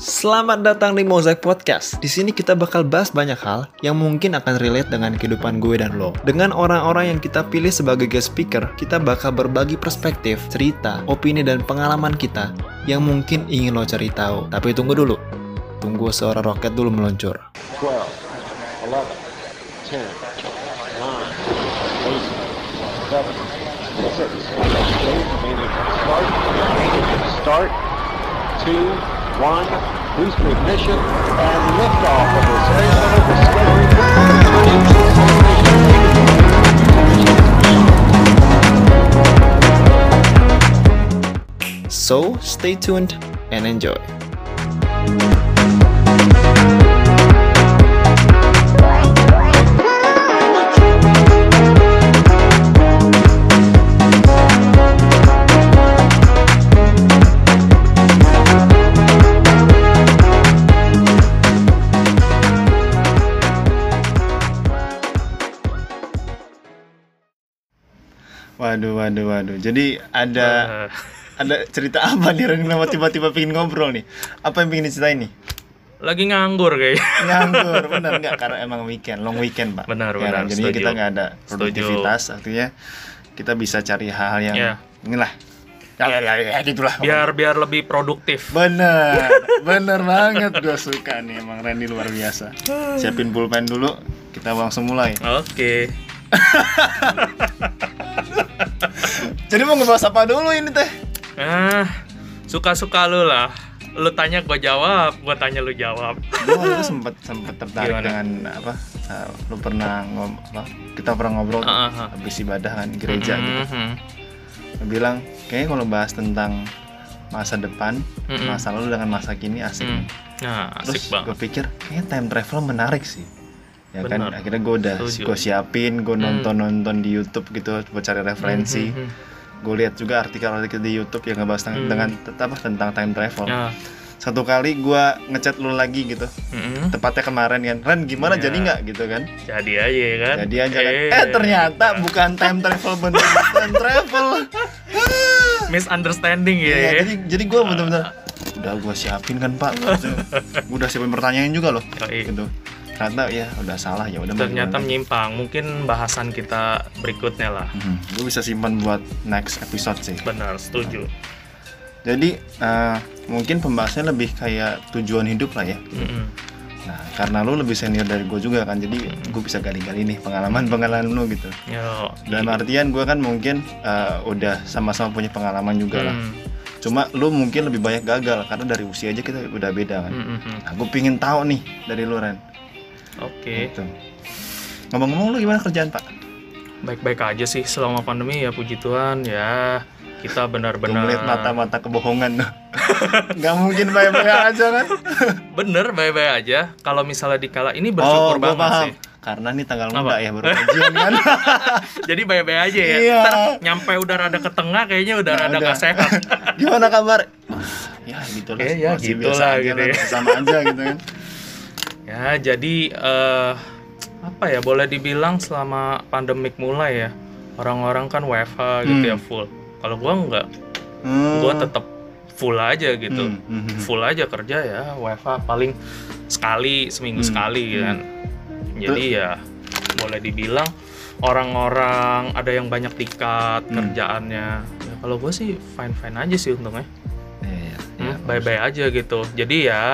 Selamat datang di Mosaic Podcast. Di sini kita bakal bahas banyak hal yang mungkin akan relate dengan kehidupan gue dan lo. Dengan orang-orang yang kita pilih sebagai guest speaker, kita bakal berbagi perspektif, cerita, opini dan pengalaman kita yang mungkin ingin lo cari tahu. Tapi tunggu dulu. Tunggu suara roket dulu meluncur. 12, 11, 10, 9, 8, 7, 6, 5, start, start, 2, 1, boost ignition, and liftoff of the Space Discovery. So, stay tuned and enjoy. Waduh, waduh, waduh. Jadi ada ada cerita apa nih Ren kenapa tiba-tiba pengen ngobrol nih? Apa yang pengen diceritain nih? lagi nganggur kayak Nganggur, bener nggak? Karena emang weekend, long weekend pak. Benar, Ya, benar, Jadi kita nggak ada produktivitas, artinya kita bisa cari hal-hal yang Iya. inilah. Ya, ya, ya, ya, gitulah. biar biar lebih produktif Bener, bener banget. Gue suka nih, emang Randy luar biasa. Siapin pulpen dulu, kita langsung mulai. oke Jadi mau ngebahas apa dulu ini teh? ah suka suka lu lah lu tanya gua jawab gua tanya lu jawab itu sempet sempet tertarik Gimana? dengan apa uh, lu pernah ngom apa, kita pernah ngobrol tuh, Ah, ah, ah. habis ibadah kan gereja gitu Mhm. Lu bilang kayaknya kalau bahas tentang masa depan Mm-mm. masa lalu dengan masa kini asik Hmm. nih. nah terus asik gue banget pikir kayaknya time travel menarik sih ya kan Benar. akhirnya gue udah gue siapin gue Hmm. nonton nonton di YouTube gitu buat cari referensi Mhm. Gue lihat juga artikel-artikel di YouTube yang ngebahas tentang, Hmm. dengan apa tentang time travel. Ya. satu kali gue ngechat lu lagi gitu. Mhm. tepatnya kemarin kan. Ren gimana Ya. jadi nggak gitu kan? Jadi aja ya kan? Jadi aja kan. Eh. Ternyata bukan time travel bener time travel. Misunderstanding ya, Iya, ya. jadi jadi gue bener-bener udah gue siapin kan pak? Gue udah siapin pertanyaan juga loh gitu ternyata ya udah salah ya udah ternyata menyimpang. Mungkin bahasan kita berikutnya lah. Gue bisa simpan buat next episode sih. Benar setuju. Jadi eh, mungkin pembahasannya lebih kayak tujuan hidup lah ya. Mhm. nah karena lu lebih senior dari gue juga kan jadi gue bisa gali-gali nih pengalaman-pengalaman lu gitu. Yo. dalam artian gue kan mungkin eh, udah sama-sama punya pengalaman juga lah. Hmm. cuma lu mungkin lebih banyak gagal karena dari usia aja kita udah beda kan. Mhm. nah gue pingin tahu nih dari lu Ren Oke, Gitu. ngomong-ngomong lu gimana kerjaan pak baik-baik aja sih selama pandemi ya puji Tuhan ya kita benar-benar melihat mata-mata kebohongan nggak mungkin baik-baik aja kan bener baik-baik aja. Kalau misalnya dikala ini bersyukur gua banget sih. karena nih tanggal muda ya baru kajian kan Jadi baik-baik aja ya. Iya. Ntar nyampe udah rada ke tengah kayaknya udah Ya rada udah. gak sehat. gimana kabar ya gitu lah ya masih gitu biasa lah aja gitu kan, ya. sama aja gitu kan ya jadi eh, apa ya boleh dibilang selama pandemik mulai ya orang-orang kan WFH gitu Hmm. ya full. Kalau gua nggak, Hmm. gua tetap full aja gitu. Hmm, hmm, hmm. full aja kerja ya WFH paling sekali seminggu Hmm, sekali hmm. kan jadi ya boleh dibilang orang-orang ada yang banyak tikat Hmm. kerjaannya ya kalau gue sih fine fine aja sih untungnya Iya, iya. bye bye aja gitu jadi ya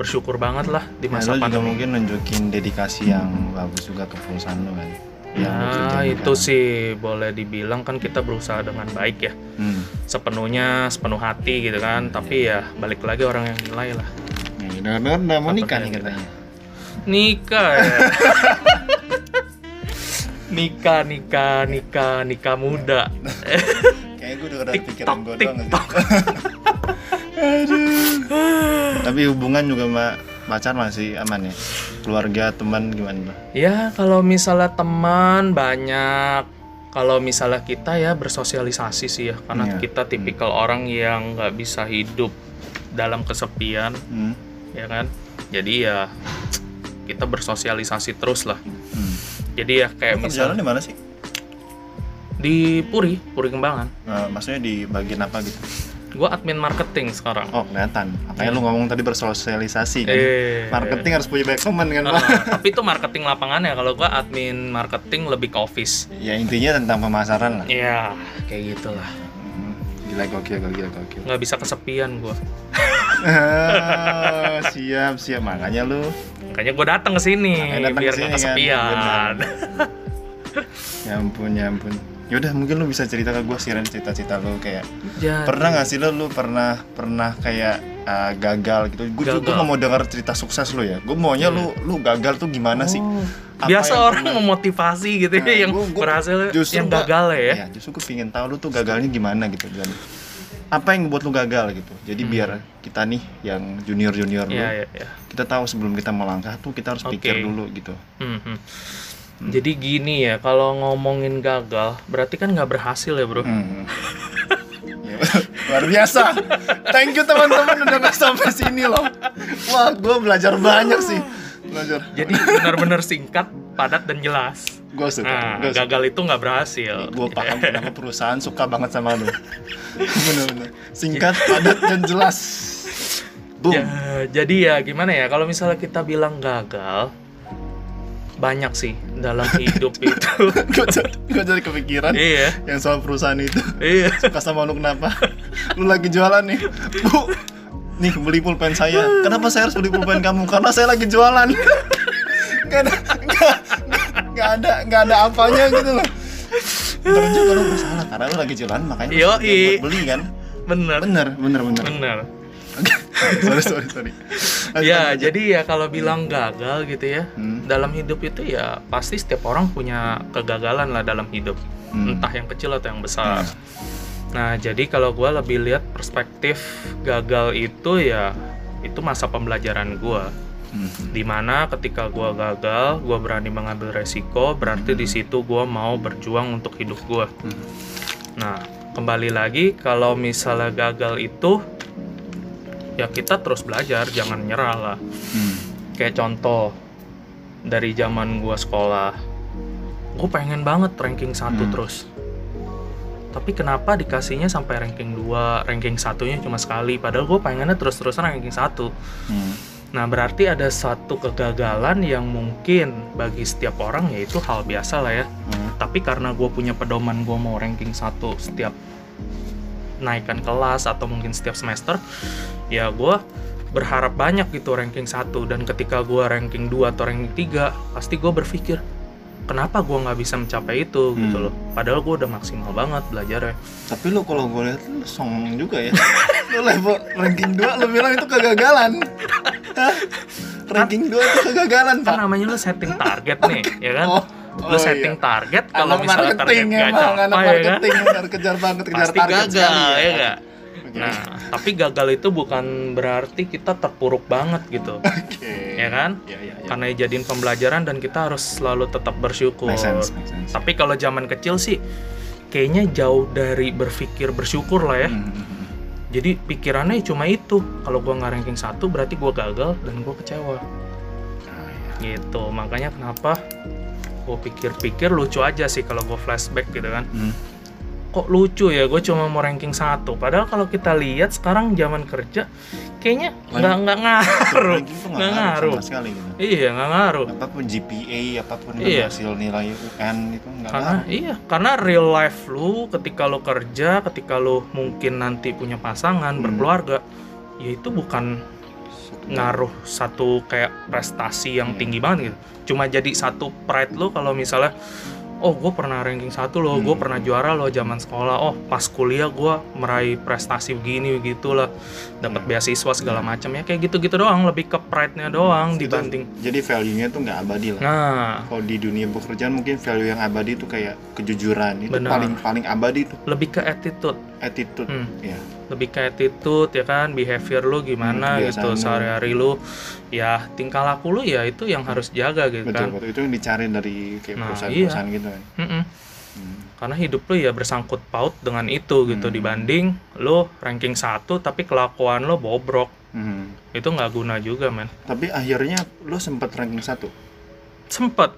bersyukur banget lah di Ya, masa juga pandemi. mungkin nunjukin dedikasi yang bagus juga ke perusahaan lu kan? Lu Nah, itu kan. sih boleh dibilang kan kita berusaha dengan baik ya. Hmm. sepenuhnya sepenuh hati gitu kan. Tapi ya balik lagi orang yang nilai lah. Nih, dengar-dengar udah mau nikah nih katanya? Nikah ya. Nikah nikah nikah nikah muda. Kayak gue udah ada pikiran gue doang. Aduh. Tapi hubungan juga sama pacar masih aman ya? Keluarga, teman gimana tuh? ya kalau misalnya teman banyak kalau misalnya kita ya bersosialisasi sih ya karena Iya. kita tipikal orang yang nggak bisa hidup dalam kesepian Hmm. ya kan jadi ya kita bersosialisasi terus lah Hmm. jadi ya kayak lu misalnya di mana sih? di Puri Puri Kembangan Nah, maksudnya di bagian apa gitu? Gue admin marketing sekarang Oh kelihatan. Makanya lu ngomong tadi bersosialisasi kan. Eh. Marketing harus punya banyak teman kan, Ah, Pak? tapi itu marketing lapangannya kalau gue admin marketing lebih ke office Ya intinya tentang pemasaran lah. ya kayak gitulah Hmm, Gila gokil gokil gokil. nggak bisa kesepian gue Ah, siap siap makanya lu makanya gue datang ke sini biar ke sini nggak kan, kesepian ya ampun ya ampun. Yaudah mungkin lu bisa cerita ke gue siaran cita-cita lu kayak Jadi- pernah nggak sih lu lu pernah pernah kayak uh, gagal gitu? Gue juga nggak mau dengar cerita sukses lu ya. Gue maunya lu lu gagal tuh gimana sih? Oh. Apa biasa orang pernah- memotivasi gitu Nah, ya yang gua- gua- berhasil yang gua- gagal ya. Iya, justru gue pengen tahu lu tuh gagalnya gimana gitu. Dan apa yang buat lu gagal gitu? Jadi Hmm. biar kita nih yang junior junior lu Iya, iya, iya. kita tahu sebelum kita melangkah tuh kita harus pikir Oke. dulu gitu. Hmm, hmm. Jadi gini ya, kalau ngomongin gagal, berarti kan nggak berhasil ya bro. Hmm. Ya, luar biasa thank you teman-teman udah nggak sampai sini loh wah gue belajar banyak sih belajar Jadi benar-benar singkat, padat dan jelas. gue suka Nah, gue suka gagal itu nggak berhasil. gue paham kenapa perusahaan suka banget sama lu bener-bener singkat padat dan jelas boom Ya, jadi ya gimana ya, kalau misalnya kita bilang gagal, banyak sih dalam hidup itu. gue jadi, jadi kepikiran iya, yang soal perusahaan itu? Iya. suka sama lu kenapa? Lu lagi jualan nih. Bu nih beli pulpen saya. Kenapa saya harus beli pulpen kamu? Karena saya lagi jualan. Gak ada gak, gak ada gak ada apanya gitu loh. Ntar juga lu salah. Karena lu lagi jualan makanya lu buat beli kan? Bener, bener bener bener. Bener. Sorry sorry sorry Ya, lanjut. jadi ya kalau bilang gagal gitu ya, Hmm. dalam hidup itu ya pasti setiap orang punya kegagalan lah dalam hidup. Hmm. Entah yang kecil atau yang besar. Hmm. Nah, jadi kalau gue lebih lihat perspektif gagal itu ya itu masa pembelajaran gue. Hmm. Di mana ketika gue gagal, gue berani mengambil resiko, berarti di situ gue mau berjuang untuk hidup gue. Hmm. Nah, kembali lagi kalau misalnya gagal itu ya kita terus belajar, jangan nyerah lah. Hmm. Kayak contoh dari zaman gua sekolah, gue pengen banget ranking satu Hmm. terus. Tapi kenapa dikasihnya sampai ranking 2, ranking satunya cuma sekali, padahal gue pengennya terus-terusan ranking satu. Hmm. Nah, berarti ada satu kegagalan yang mungkin bagi setiap orang ya itu hal biasa lah ya. Hmm. Tapi karena gue punya pedoman gue mau ranking satu setiap naikkan kelas atau mungkin setiap semester, ya gue berharap banyak gitu ranking satu dan ketika gue ranking 2 atau ranking 3 pasti gue berpikir kenapa gue nggak bisa mencapai itu gitu Hmm. loh padahal gue udah maksimal banget belajarnya Tapi lu kalau gue lihat lu songong juga ya. lu level ranking 2 lu bilang itu kegagalan. Hah? ranking 2 itu kegagalan, kan Pak. namanya lu setting target nih ya kan Oh, lu oh setting iya. target kalau misalnya target gak anak capai ya kan kejar banget kejar pasti target gagal sekali ya Oke. nah tapi gagal itu bukan berarti kita terpuruk banget gitu Oke. ya kan Iya, iya, iya. karena jadiin pembelajaran dan kita harus selalu tetap bersyukur Make sense, make sense. tapi kalau zaman kecil sih kayaknya jauh dari berpikir bersyukur lah ya Hmm, hmm, hmm. jadi pikirannya cuma itu kalau gua nggak ranking satu berarti gua gagal dan gua kecewa Ah, iya. gitu makanya kenapa gue pikir-pikir lucu aja sih kalau gue flashback gitu kan Hmm. kok lucu ya gue cuma mau ranking satu padahal kalau kita lihat sekarang zaman kerja kayaknya nggak nggak ngaruh nggak nggak ngaruh sama sekali gitu. iya nggak ngaruh Apa pun GPA, apa pun Iya. hasil nilai UN itu nggak karena ngaruh. iya karena real life lu ketika lu kerja ketika lu mungkin nanti punya pasangan Hmm. berkeluarga ya itu bukan ngaruh satu kayak prestasi yang Iya. tinggi banget gitu cuma jadi satu pride lo kalau misalnya oh gue pernah ranking satu loh gue Hmm. pernah juara loh zaman sekolah oh pas kuliah gue meraih prestasi begini begitulah dapat Hmm. beasiswa segala macam ya kayak gitu-gitu doang lebih ke pride-nya doang Itu- dibanding Jadi value-nya tuh nggak abadi lah. nah Kalau di dunia pekerjaan mungkin value yang abadi itu kayak kejujuran itu Benar. paling paling abadi tuh lebih ke attitude attitude Hmm. ya. lebih ke attitude ya kan behavior lu gimana Hmm, gitu sehari-hari lu ya tingkah laku lu ya itu yang harus jaga gitu Betul kan betul itu yang dicari dari kayak Nah, perusahaan-perusahaan gitu kan. Mm-mm. Hmm. karena hidup lu ya bersangkut paut dengan itu gitu Hmm. dibanding lu ranking satu tapi kelakuan lu bobrok Hmm. itu nggak guna juga men Tapi akhirnya lu sempat ranking satu. sempet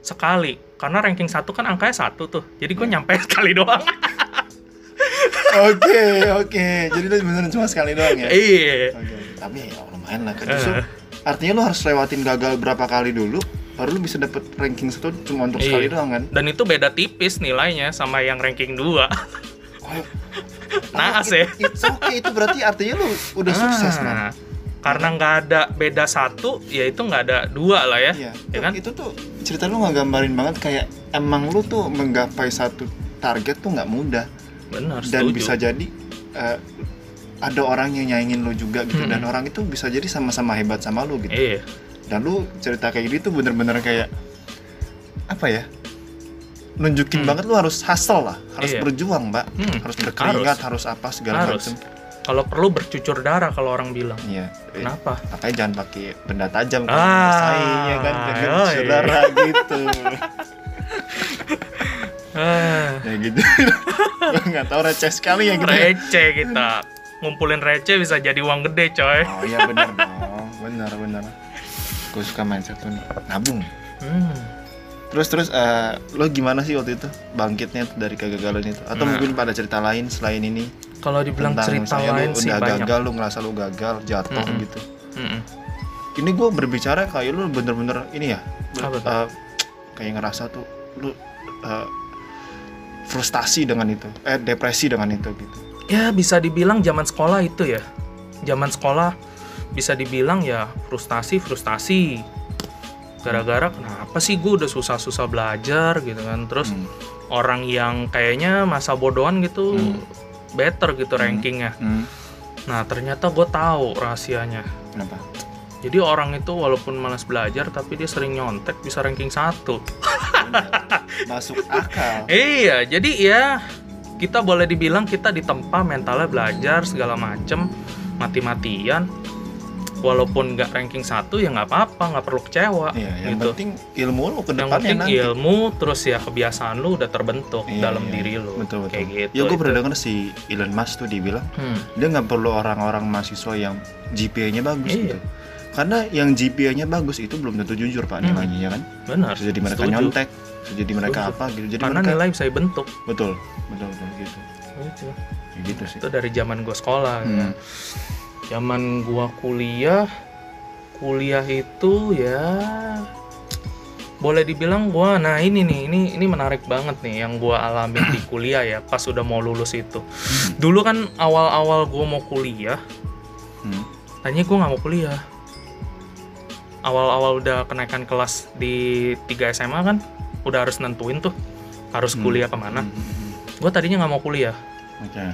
sekali karena ranking satu kan angkanya satu tuh jadi gue Hmm. nyampe sekali doang Oke, oke. Jadi lu beneran cuma sekali doang ya? iya Oke, Tapi ya lumayan lah kan. Justru artinya lu harus lewatin gagal berapa kali dulu baru lu bisa dapet ranking satu cuma untuk sekali Iya. doang kan? dan itu beda tipis nilainya sama yang ranking 2 Oh, naas ya It's okay, itu berarti artinya lu udah sukses Ah, man. karena nggak ada beda satu ya itu nggak ada dua lah ya Iya, ya kan itu tuh cerita lu nggak gambarin banget kayak emang lu tuh menggapai satu target tuh nggak mudah benar dan setuju. bisa jadi eh, ada orang yang nyaingin lu juga gitu dan orang itu bisa jadi sama-sama hebat sama lu gitu. Iya. Dan lu cerita kayak gitu bener-bener kayak apa ya nunjukin Hmm. banget lu harus hustle lah harus Iya. berjuang mbak. Hmm, harus berkeringat harus, apa segala harus. macam kalau perlu bercucur darah kalau orang bilang. Iya. Kenapa? Makanya jangan pakai benda tajam Ah, bersaingnya kan dengan oh, iya. saudara gitu. ah, ya gitu. Nggak tahu receh sekali ya gitu ya. receh kita. Ngumpulin receh bisa jadi uang gede coy. Oh iya benar dong. Benar benar. Gue suka mindset lu nih. Nabung. Hmm. terus terus eh, lo gimana sih waktu itu? Bangkitnya dari kegagalan itu? Atau Nah. mungkin pada cerita lain selain ini? Kalau dibilang tentang cerita lain lu sih udah banyak. gagal lu ngerasa lu gagal jatuh Mm-mm. gitu. Mm-mm. ini gue berbicara kayak lu bener-bener ini ya Apa eh, kayak ngerasa tuh lu eh, frustasi dengan itu eh depresi dengan itu gitu ya bisa dibilang zaman sekolah itu ya zaman sekolah bisa dibilang ya frustasi frustasi gara-gara kenapa sih gue udah susah-susah belajar gitu kan terus Hmm. orang yang kayaknya masa bodohan gitu Hmm. better gitu Hmm. rankingnya Hmm. nah ternyata gue tahu rahasianya kenapa jadi orang itu walaupun malas belajar tapi dia sering nyontek bisa ranking satu masuk akal Iya, jadi ya kita boleh dibilang kita ditempa mentalnya belajar segala macem mati-matian. Walaupun nggak ranking satu ya nggak apa-apa, nggak perlu kecewa iya yang gitu. penting ilmu lu ke Yang penting nanti ilmu terus ya kebiasaan lu udah terbentuk Iya, dalam iya. diri lu. betul betul Kayak gitu. ya gue pernah denger si Elon Musk tuh dibilang Hmm, dia nggak perlu orang-orang mahasiswa yang GPA-nya bagus Iya. gitu karena yang GPA-nya bagus itu belum tentu jujur pak Hmm. nilainya ya kan benar. bisa jadi mereka setuju. nyontek bisa jadi mereka Setuju. apa gitu jadi Karena mereka nilai bisa dibentuk. betul betul betul gitu Gitu. Ya gitu sih Itu dari zaman gua sekolah. Hmm. ya. Zaman gua kuliah, kuliah itu ya boleh dibilang gua nah ini nih ini ini menarik banget nih yang gua alamin di kuliah ya pas udah mau lulus itu dulu kan awal-awal gua mau kuliah Hmm. tanya gua nggak mau kuliah awal-awal udah kenaikan kelas di 3 SMA kan udah harus nentuin tuh harus Hmm. kuliah ke mana Hmm, hmm, hmm. gua tadinya nggak mau kuliah oke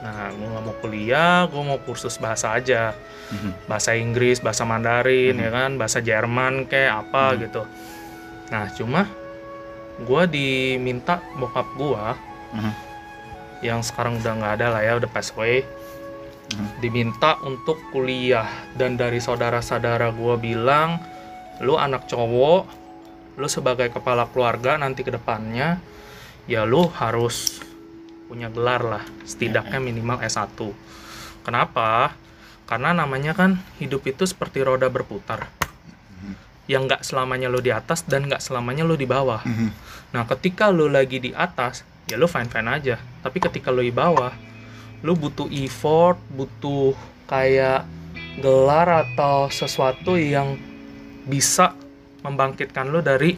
nah gua nggak mau kuliah gua mau kursus bahasa aja Hmm. bahasa Inggris, bahasa Mandarin Mhm. ya kan, bahasa Jerman kayak apa Mhm. gitu. Nah, cuma gua diminta bokap gua Mhm. yang sekarang udah nggak ada lah ya, udah pass away. Diminta untuk kuliah dan dari saudara-saudara gua bilang, "Lu anak cowok, lu sebagai kepala keluarga nanti ke depannya ya lu harus punya gelar lah, setidaknya minimal S1." Kenapa? Karena namanya kan hidup itu seperti roda berputar. Yang nggak selamanya lo di atas dan nggak selamanya lo di bawah. Nah, ketika lo lagi di atas, ya lo fine-fine aja. Tapi ketika lo di bawah, lo butuh effort, butuh kayak gelar atau sesuatu yang bisa membangkitkan lo dari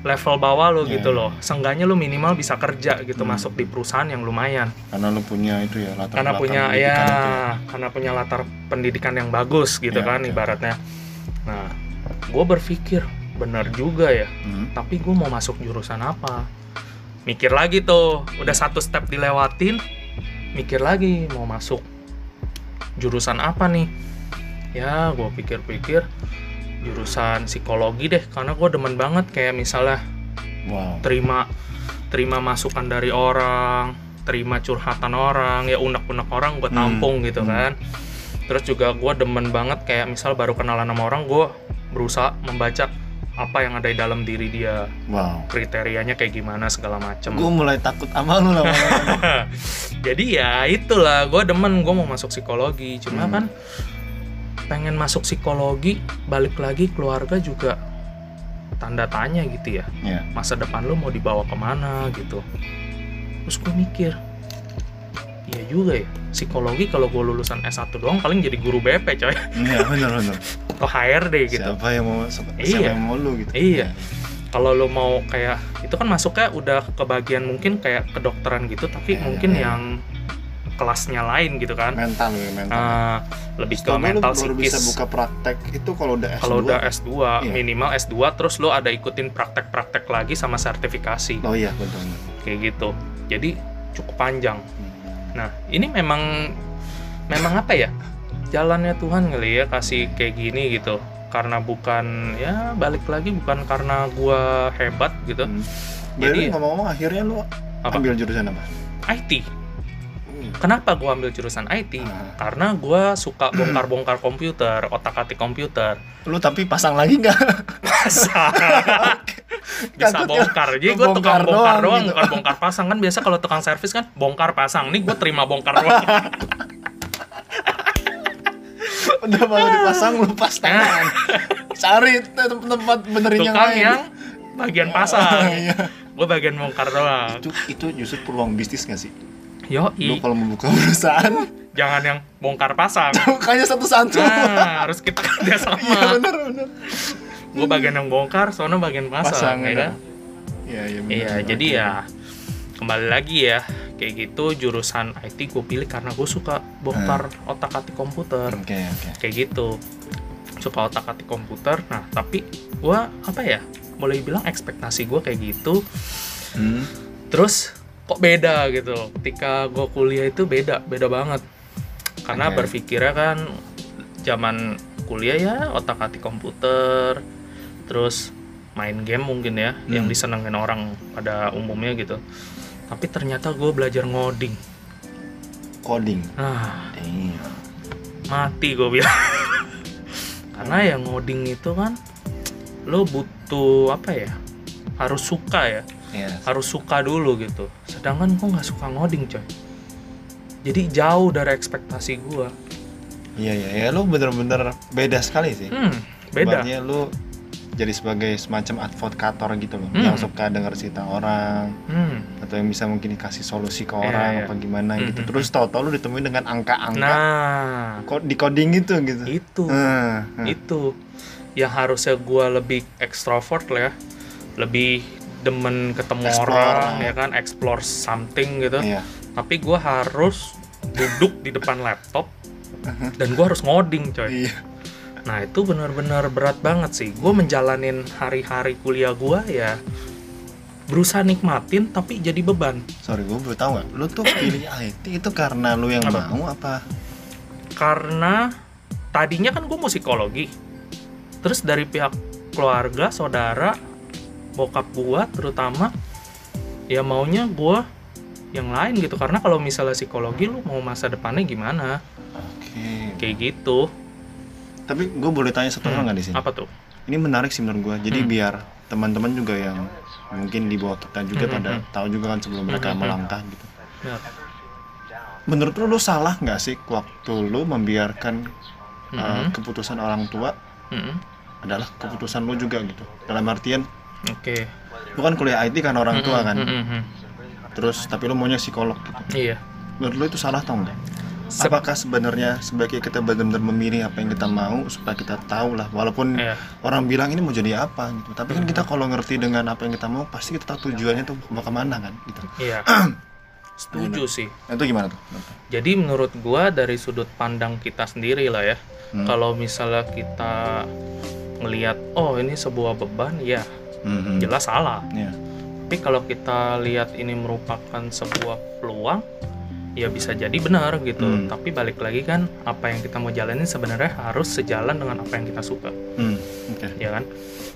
level bawah lo Iya, gitu iya. loh. Seenggaknya lo minimal bisa kerja gitu Hmm. masuk di perusahaan yang lumayan karena lu punya itu ya latar karena belakang punya ya itu karena punya latar pendidikan yang bagus gitu Ya, kan oke. ibaratnya nah gue berpikir benar juga ya Mhm. tapi gue mau masuk jurusan apa mikir lagi tuh udah satu step dilewatin mikir lagi mau masuk jurusan apa nih? Ya gue pikir-pikir jurusan psikologi deh karena gue demen banget kayak misalnya wow. terima terima masukan dari orang terima curhatan orang ya unek-unek orang gue Hmm, tampung gitu hmm. kan. Terus juga gue demen banget kayak misal baru kenalan sama orang gue berusaha membaca apa yang ada di dalam diri dia. Wow. Kriterianya kayak gimana segala macem. Gue mulai takut sama lu lama-lama jadi ya itulah. Gue demen gue mau masuk psikologi. Cuma Hmm. kan pengen masuk psikologi balik lagi keluarga juga tanda tanya gitu ya. Ya masa depan lu mau dibawa ke mana gitu. Terus gue mikir iya juga ya psikologi kalau gue lulusan S1 doang paling jadi guru BP coy Iya benar benar. atau HRD gitu Siapa yang mau siapa Iya. yang mau lu gitu? Iya. kalau lo mau kayak itu kan masuknya udah ke bagian mungkin kayak kedokteran gitu tapi Iya, mungkin iya. yang kelasnya lain gitu kan Mental ya mental. Ah, lebih ke Setahu gue lu mental baru bisa psikis buka praktek itu kalau udah S2. kalau udah S2 Iya. minimal S2 terus lo ada ikutin praktek-praktek lagi sama sertifikasi Oh iya betul. kayak gitu jadi cukup panjang Hmm. Nah ini memang memang apa ya jalannya Tuhan kali ya kasih kayak gini gitu karena bukan ya balik lagi bukan karena gua hebat gitu Hmm. Jadi- ngomong-ngomong akhirnya lu Apa? ambil jurusan apa? IT kenapa gua ambil jurusan IT Ah. karena gua suka bongkar-bongkar komputer otak-atik komputer Lu tapi pasang lagi nggak? pasang bisa Takutnya bongkar jadi gue tukang bongkar doang doang gitu. bukan bongkar pasang kan biasa kalau tukang servis kan bongkar pasang nih gue terima bongkar doang udah baru dipasang lu pas tangan. Cari te- tempat benerin yang tukang lain. yang bagian pasang Iya. gue bagian bongkar doang Itu itu justru peluang bisnis nggak sih? Yo Lu kalau membuka perusahaan jangan yang bongkar pasang bukanya satu-satu. nah harus kita kerja Iya sama bener bener. gue bagian yang bongkar soalnya bagian pasang, Pasang ya ya. kan Iya iya bener. iya jadi ya kembali lagi ya kayak gitu jurusan IT gue pilih karena gue suka bongkar otak atik komputer Oke oke. kayak gitu suka otak atik komputer nah tapi gua apa ya boleh bilang ekspektasi gua kayak gitu Hmm. terus kok beda gitu loh. ketika gua kuliah itu beda beda banget karena Oke. berpikirnya kan zaman kuliah ya otak atik komputer terus main game mungkin ya yang Hmm. disenengin orang pada umumnya gitu tapi ternyata gue belajar ngoding Coding. nah Damn. mati gue bilang karena ya ngoding itu kan lo butuh apa ya harus suka ya Iya. harus suka dulu gitu sedangkan gue nggak suka ngoding coy jadi jauh dari ekspektasi gue Iya iya ya lu bener-bener beda sekali sih. hmm beda Ibaratnya lu jadi sebagai semacam advokator gitu loh, Hmm. yang suka denger cerita orang hmm atau yang bisa mungkin dikasih solusi ke Iya, orang iya. apa gimana gitu. Mhm. Terus tahu-tahu lu ditemuin dengan angka-angka nah kok di coding gitu gitu. itu Hmm, hmm. itu yang harusnya gue lebih ekstrovert lah ya lebih demen ketemu Explore. orang ya kan explore something gitu Iya. tapi gue harus duduk di depan laptop dan gue harus ngoding coy Iya. nah itu benar-benar berat banget sih gue menjalanin hari-hari kuliah gue ya berusaha nikmatin tapi jadi beban Sorry, gue baru tahu nggak? Lu tuh pilih IT itu karena lu yang Apa? mau apa? karena tadinya kan gue musikologi terus dari pihak keluarga saudara bokap gue terutama ya maunya gue yang lain gitu karena kalau misalnya psikologi lu mau masa depannya gimana Oke. kayak gitu Tapi gue boleh tanya satu hal Hmm, nggak di sini? apa tuh Ini menarik sih menurut gue. Jadi Hmm. biar teman-teman juga yang mungkin di bawah kita juga Hmm, pada hmm, tahu juga kan sebelum mereka Hmm, hmm, melangkah gitu. Ya. Menurut lu, lu salah nggak sih waktu lu membiarkan uh, Mhm. keputusan orang tua Mhm. adalah keputusan lu juga gitu. Dalam artian oke lu kan kuliah IT kan orang tua kan. Mhm, mhm. Terus tapi lu maunya psikolog gitu. iya Menurut lu itu salah atau enggak? Sep- Apakah sebenarnya sebaiknya kita benar-benar memilih apa yang kita mau supaya kita tahu lah walaupun iya orang bilang ini mau jadi apa gitu. Tapi kan kita kalau ngerti dengan apa yang kita mau pasti kita tahu tujuannya tuh mau ke mana kan gitu. iya setuju sih Nah, itu gimana tuh? jadi menurut gua dari sudut pandang kita sendiri lah ya Hmm. kalau misalnya kita ngelihat oh ini sebuah beban ya Mhm. jelas salah Iya. tapi kalau kita lihat ini merupakan sebuah peluang ya bisa jadi benar gitu Hmm. tapi balik lagi kan apa yang kita mau jalanin sebenarnya harus sejalan dengan apa yang kita suka Hmm, Oke. ya kan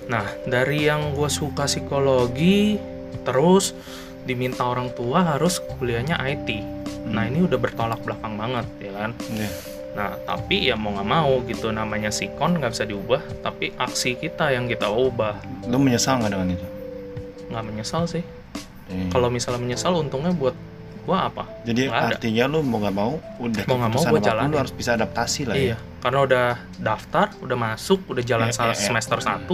nah dari yang gue suka psikologi terus diminta orang tua harus kuliahnya IT nah Hmm. ini udah bertolak belakang banget ya kan Iya. Nah tapi ya mau nggak mau gitu namanya sikon nggak bisa diubah tapi aksi kita yang kita ubah Lu menyesal nggak dengan itu? nggak menyesal sih Iya. kalau misalnya menyesal untungnya buat gua apa Jadi ada. artinya lu mau nggak mau udah Mau nggak mau gua jalanin. lu harus bisa adaptasi lah iya ya. karena udah daftar udah masuk udah jalan iya, iya. semester 1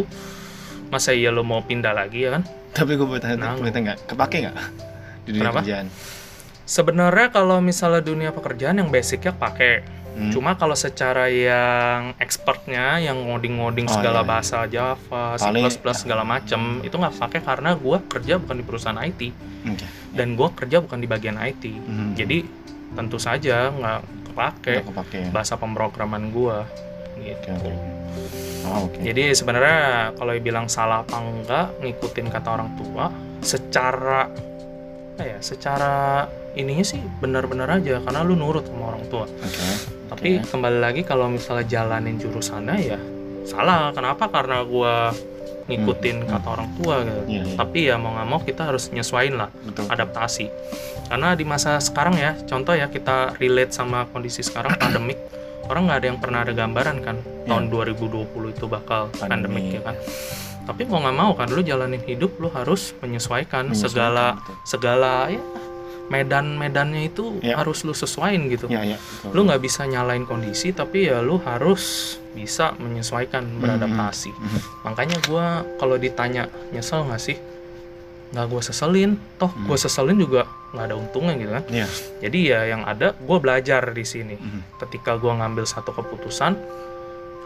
masa iya lo mau pindah lagi ya kan Tapi gue boleh tanya, boleh tanya nggak? Kepake nggak di dunia Kenapa? kerjaan? Sebenarnya kalau misalnya dunia pekerjaan yang basicnya pakai. Hmm. Cuma kalau secara yang expertnya, yang ngoding-ngoding Oh, segala iya, iya. bahasa Java, C++ Paling- segala macem, itu nggak pakai karena gua kerja bukan di perusahaan IT Oke. dan gua kerja bukan di bagian IT. Mhm. Jadi tentu saja nggak kepake Nggak kepake ya. bahasa pemrograman gua gitu. Oke. Oh, oke. Jadi sebenarnya kalau dibilang salah apa enggak ngikutin kata orang tua secara apa ya, secara ininya sih benar-benar aja karena lu nurut sama orang tua. Oke. Tapi Oke. kembali lagi kalau misalnya jalanin jurusannya ya salah. Kenapa? Karena gua ngikutin Hmm, kata orang tua gitu. Iya, iya. Tapi ya mau nggak mau kita harus nyesuain lah Betul. adaptasi. Karena di masa sekarang ya, contoh ya kita relate sama kondisi sekarang pandemik, orang nggak ada yang pernah ada gambaran kan tahun 2020 itu bakal Pandemi, pandemik ya kan. Tapi mau nggak mau kan lu jalanin hidup lu harus menyesuaikan, Menyesuaikan, segala betul. segala ya medan-medannya itu Ya. harus lu sesuaiin gitu. Iya, iya. betul. Lu nggak bisa nyalain kondisi tapi ya lu harus bisa menyesuaikan beradaptasi. Mhm. Makanya gua kalau ditanya nyesel nggak sih? Nggak gue seselin, toh Hmm. gue seselin juga nggak ada untungnya gitu kan. Iya. Jadi ya yang ada gue belajar di sini. Mhm. Ketika gue ngambil satu keputusan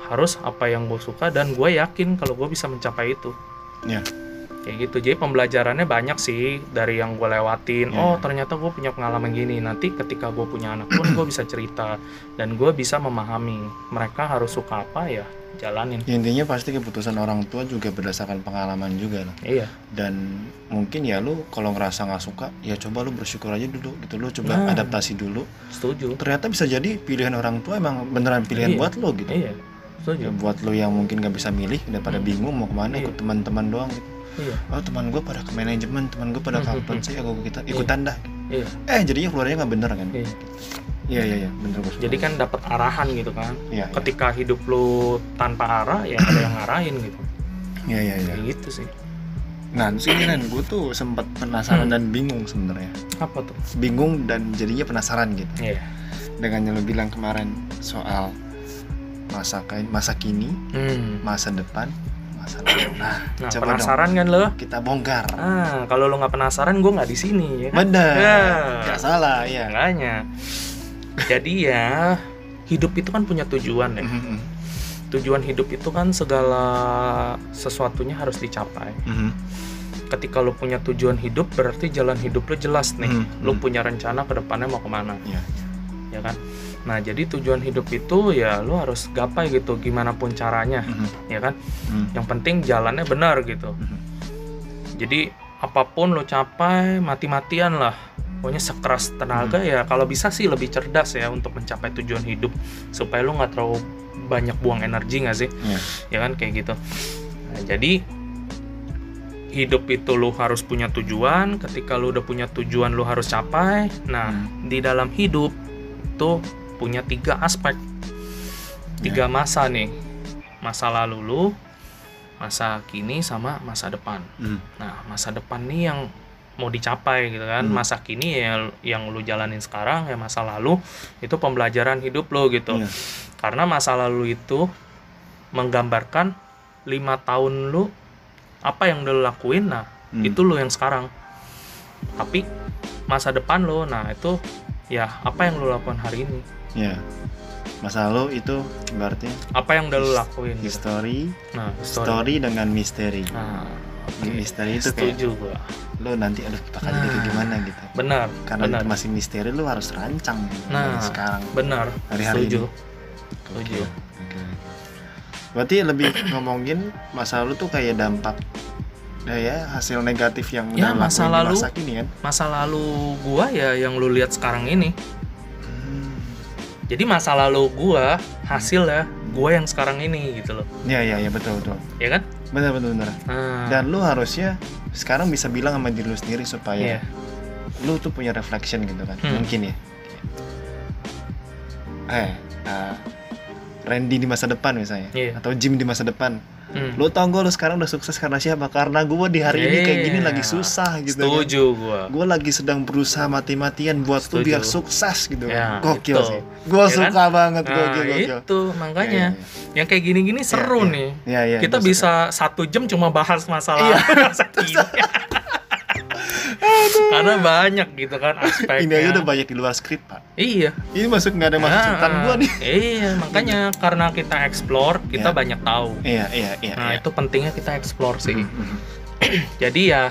harus apa yang gue suka dan gue yakin kalau gue bisa mencapai itu. Iya. Kayak gitu. Jadi pembelajarannya banyak sih dari yang gue lewatin. Iya. Oh ternyata gue punya pengalaman gini. Nanti ketika gue punya anak pun gue bisa cerita dan gue bisa memahami mereka harus suka apa ya jalanin. Ya, intinya pasti keputusan orang tua juga berdasarkan pengalaman juga loh. Iya. Dan mungkin ya lu kalau ngerasa nggak suka, ya coba lu bersyukur aja dulu gitu. Lu coba Nah. adaptasi dulu. Setuju. Ternyata bisa jadi pilihan orang tua emang beneran pilihan Iya. buat lo gitu. Iya. Setuju. Ya, buat lo yang mungkin nggak bisa milih daripada Hmm. bingung mau ke mana Iya. ikut teman-teman doang gitu. Iya. Oh teman gue pada ke manajemen, teman gue pada Hmm, ke hmm, apa sih, aku kita ikutan dah. Iya. Eh jadinya keluarnya nggak bener kan? Iya. Iya iya iya bener gue. Jadi kan dapat arahan gitu kan. Iya iya Ketika hidup lu tanpa arah ya ada yang ngarahin gitu. iya iya. iya. Kayak gitu sih. Nah terus ini Ren, gue tuh sempat penasaran Hmm. dan bingung sebenarnya. Apa tuh? Bingung dan jadinya penasaran gitu. Iya. Dengan yang lo bilang kemarin soal masa kain, masa kini, Hmm. masa depan, Nah, Nah, coba penasaran kan lo? dong kita bongkar. Ah, kalau lo nggak penasaran gue nggak di sini ya. kan? Bener, Ya. nggak salah ya. Makanya. Jadi ya hidup itu kan punya tujuan ya. Mhm, Tujuan hidup itu kan segala sesuatunya harus dicapai. mhm. Ketika lo punya tujuan hidup berarti jalan hidup lo jelas nih. Hmm, Lo punya rencana ke depannya mau ke mana. Iya. ya kan nah jadi tujuan hidup itu ya lu harus gapai gitu gimana pun caranya Mhm, ya kan? Mhm, yang penting jalannya benar gitu. Mhm. jadi apa pun lo capai mati-matian lah. Pokoknya sekeras tenaga ya kalau bisa sih lebih cerdas ya untuk mencapai tujuan hidup supaya lu nggak terlalu banyak buang energi nggak sih? Iya. ya kan kayak gitu. Nah, jadi hidup itu lu harus punya tujuan ketika lu udah punya tujuan lu harus capai nah Hmm. di dalam hidup itu punya tiga aspek tiga masa nih masa lalu lu masa kini sama masa depan Mhm. nah masa depan nih yang mau dicapai gitu kan Hmm. masa kini ya yang lu jalanin sekarang ya masa lalu itu pembelajaran hidup lo gitu Iya. karena masa lalu itu menggambarkan lima tahun lu apa yang udah lu lakuin nah Hmm. itu lu yang sekarang tapi masa depan lo nah itu ya apa yang lu lakukan hari ini Iya. Masa lalu itu berarti apa yang udah lu lakuin gitu. history, nah story, story dengan misteri. nah oke. misteri itu kayak setuju gua lo nanti aduh bakal jadi kayak Nah. gimana gitu. benar Karena benar masih misteri lo harus rancang Nah. dari sekarang. benar setuju ini. setuju Oke. Berarti lebih ngomongin masa lalu tuh kayak dampak ya, ya hasil negatif yang Ya, udah masa lalu. masa kini kan. masa lalu gua ya yang lu lihat sekarang ini. Jadi masa lalu gua hasil ya gua yang sekarang ini gitu loh Iya iya iya betul betul. ya kan Benar benar benar. nah, Dan lu harusnya sekarang bisa bilang sama diri lu sendiri supaya iya. lu tuh punya reflection gitu kan Hmm. mungkin ya eh uh, Randy di masa depan misalnya Iya. atau Jim di masa depan Hmm. lu tau gak lu sekarang udah sukses karena siapa karena gue di hari ini kayak gini Iya. lagi susah gitu setuju gua gue lagi sedang berusaha mati-matian buat tuh Setuju. biar sukses gitu Ya, gokil itu. sih gue Ya suka banget nah gokil gokil itu makanya yang kayak gini-gini iya. seru nih Iya, iya, kita gua suka. bisa satu jam cuma bahas masalah Iya. karena banyak gitu kan aspeknya Ini aja udah banyak di luar skrip pak. iya Ini masuk nggak ada masuk Nah, catatan gua nih. iya makanya karena kita explore kita Iya. banyak tahu Iya iya iya. nah iya. itu pentingnya kita explore sih Mhm, mhm. jadi ya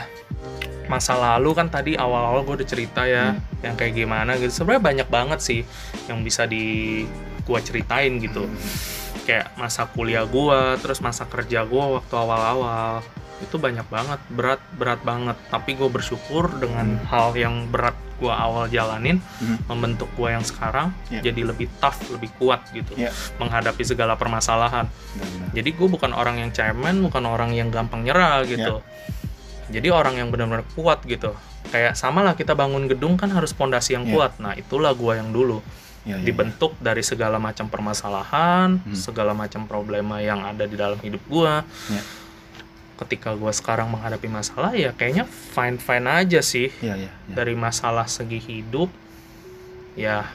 masa lalu kan tadi awal-awal gue udah cerita ya Hmm. yang kayak gimana gitu sebenarnya banyak banget sih yang bisa di gua ceritain gitu kayak masa kuliah gua terus masa kerja gua waktu awal-awal itu banyak banget berat berat banget tapi gue bersyukur dengan hal yang berat gua awal jalanin Mhm. membentuk gua yang sekarang Ya. jadi lebih tough lebih kuat gitu Ya. menghadapi segala permasalahan Benar-benar. jadi gue bukan orang yang cemen, bukan orang yang gampang nyerah gitu. Jadi orang yang benar-benar kuat gitu. Kayak sama lah kita bangun gedung kan harus pondasi yang Ya. kuat. Nah itulah gue yang dulu Iya, iya, dibentuk dari segala macam permasalahan, Hmm. segala macam problema yang ada di dalam hidup gue. Ya. Ketika gue sekarang menghadapi masalah ya kayaknya fine fine aja sih Iya iya. iya. dari masalah segi hidup, ya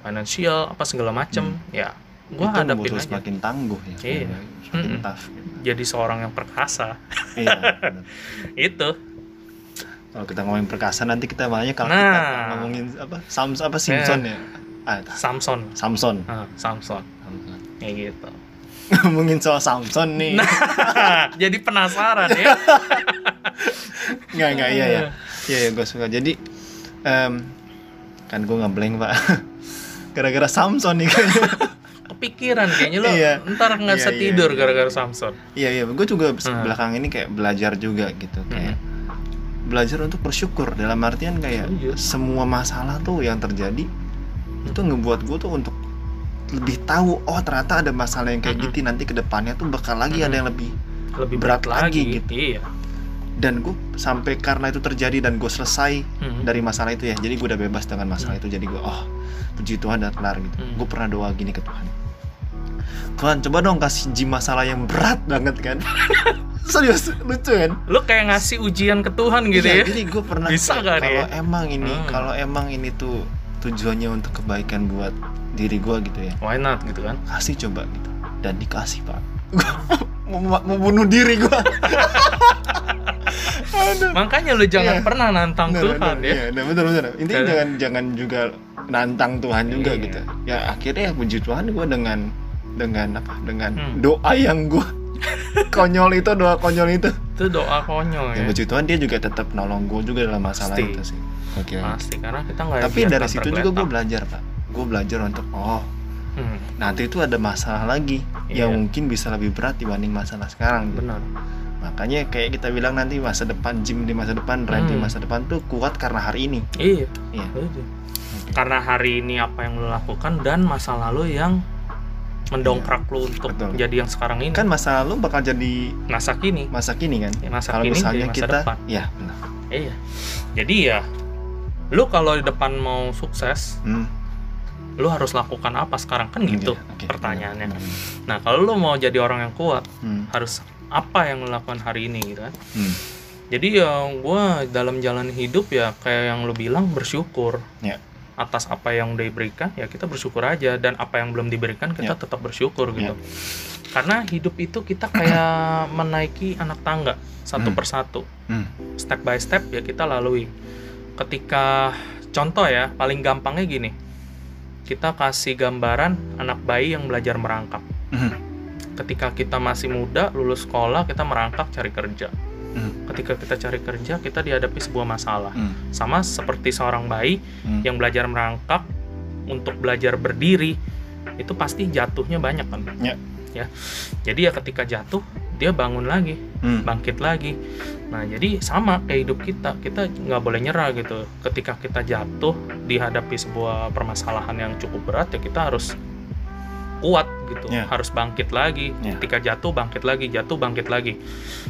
finansial apa segala macam. Ya gue hadapin aja. semakin tangguh ya. Iya. Semakin Mm-mm. tough. Jadi seorang yang perkasa. Iya. itu Kalau kita ngomongin perkasa nanti kita banyak kalau Nah. kita ngomongin apa Sams apa Simpson ya. Ah, Samson Samson. Ah, Samson Samson. kayak gitu ngomongin soal Samson nih. jadi penasaran ya Nggak nggak iya ya. Iya ya gue suka. Jadi em, kan gue ngeblank pak. Gara-gara Samson nih kayaknya. kepikiran kayaknya lo Iya. ntar nggak Iya, bisa iya, tidur iya. gara-gara Samson Iya iya. Gue juga Hmm. belakang ini kayak belajar juga gitu kayak belajar untuk bersyukur dalam artian kayak Setuju. semua masalah tuh yang terjadi itu ngebuat gue tuh untuk lebih tahu oh ternyata ada masalah yang kayak Mm-mm. gitu nanti ke depannya tuh bakal lagi Mm-mm. ada yang lebih lebih Berat berat, lagi lagi, gitu. iya dan gue sampai karena itu terjadi dan gue selesai Hmm. dari masalah itu ya jadi gue udah bebas dengan masalah itu jadi gue oh puji Tuhan udah kelar gitu Hmm. gue pernah doa gini ke Tuhan Tuhan coba dong kasih Jim masalah yang berat banget kan serius lucu kan lo kayak ngasih ujian ke Tuhan gitu Iya, ya jadi gue pernah Bisa ya? kalau emang ini Hmm. kalau emang ini tuh tujuannya untuk kebaikan buat diri gue gitu ya why not gitu kan kasih coba gitu dan dikasih pak mau, mau, bunuh diri gue makanya lo jangan Iya. pernah nantang Bener, Tuhan bener, ya Iya, nah, betul betul. Intinya jangan jangan juga nantang Tuhan juga Iya. gitu. Ya akhirnya ya puji Tuhan gue dengan dengan apa? Dengan Hmm. doa yang gue konyol itu doa konyol itu. itu doa konyol Ya ya puji Tuhan dia juga tetap nolong gue juga dalam masalah Pasti. itu sih. Oke. pasti karena kita nggak Tapi dari situ juga gue belajar pak. Gue belajar untuk oh Hmm, nanti itu ada masalah lagi Iya. yang mungkin bisa lebih berat dibanding masalah sekarang. gitu. benar Makanya kayak kita bilang nanti masa depan Jim di masa depan, Ryan di Hmm. masa depan tuh kuat karena hari ini. iya Iya. Setuju. karena hari ini apa yang lo lakukan dan masa lalu yang mendongkrak lo untuk Betul. jadi yang sekarang ini. Kan masa lalu bakal jadi masa kini. masa kini kan? Ya, masa kalau kini misalnya jadi masa kita depan. Ya benar. Iya. Jadi ya lu kalau di depan mau sukses Hmm, lu harus lakukan apa sekarang? Kan gitu iya, oke, pertanyaannya. Benar, benar. nah kalau lu mau jadi orang yang kuat Hmm, harus apa yang lu lakukan hari ini gitu kan? Hmm, jadi ya gua dalam jalan hidup ya kayak yang lu bilang bersyukur. Ya. Atas apa yang udah diberikan ya kita bersyukur aja. Dan apa yang belum diberikan kita Ya. tetap bersyukur gitu. Karena hidup itu kita kayak menaiki anak tangga satu Hmm. persatu. Hmm, step by step ya kita lalui. Ketika contoh ya paling gampangnya gini. Kita kasih gambaran anak bayi yang belajar merangkak. Hmm, ketika kita masih muda lulus sekolah kita merangkak cari kerja hmm, ketika kita cari kerja kita dihadapi sebuah masalah. Hmm, sama seperti seorang bayi hmm. yang belajar merangkak untuk belajar berdiri itu pasti jatuhnya banyak kan? Ya. ya. Jadi ya ketika jatuh dia bangun lagi Hmm, bangkit lagi. Nah jadi sama kayak hidup kita kita nggak boleh nyerah gitu. Ketika kita jatuh dihadapi sebuah permasalahan yang cukup berat ya kita harus kuat gitu Ya. harus bangkit lagi. Ya. ketika jatuh bangkit lagi jatuh bangkit lagi.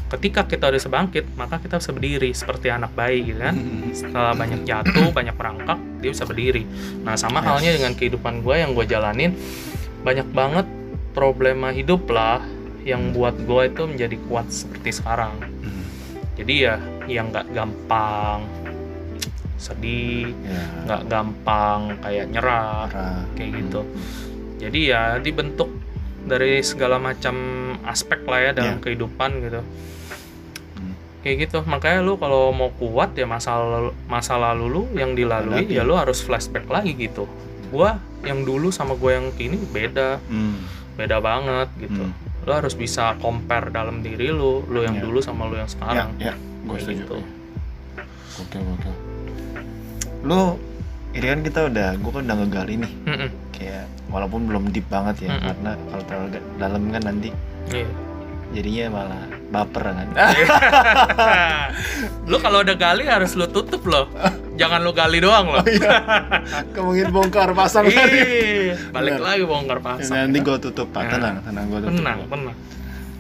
Ketika kita udah sebangkit maka kita bisa berdiri seperti anak bayi gitu kan? Setelah banyak jatuh banyak merangkak dia bisa berdiri. Nah sama Yes. halnya dengan kehidupan gue yang gue jalanin banyak banget problema hidup lah yang buat gue itu menjadi kuat seperti sekarang. Hmm, jadi ya yang nggak gampang sedih ya, nggak gampang kayak nyerah marah. kayak Hmm, gitu jadi ya dibentuk dari segala macam aspek lah ya dalam Iya. kehidupan gitu Hmm. kayak gitu makanya lu kalau mau kuat ya masa lalu, masa lalu lu yang dilalui Hadapi. ya lu harus flashback lagi gitu gua yang dulu sama gua yang kini beda Hmm. beda banget gitu Hmm. lu harus bisa compare dalam diri lu lu yang Ya. dulu sama lu yang Ya, sekarang ya, gue Kayak setuju. gitu. Oke, oke. Lu, ini kan kita udah, gue kan udah ngegali nih, Mm-mm. kayak walaupun belum deep banget ya, Mm-mm. karena kalau terlalu dalam kan nanti Iya. jadinya malah baper kan. lu kalau udah gali harus lu tutup loh jangan lu gali doang loh Kemungkinan bongkar pasang Ih, balik Bener. lagi bongkar pasang Nanti gue tutup, Pak. Ya. Tenang, tenang gue tutup. tenang tenang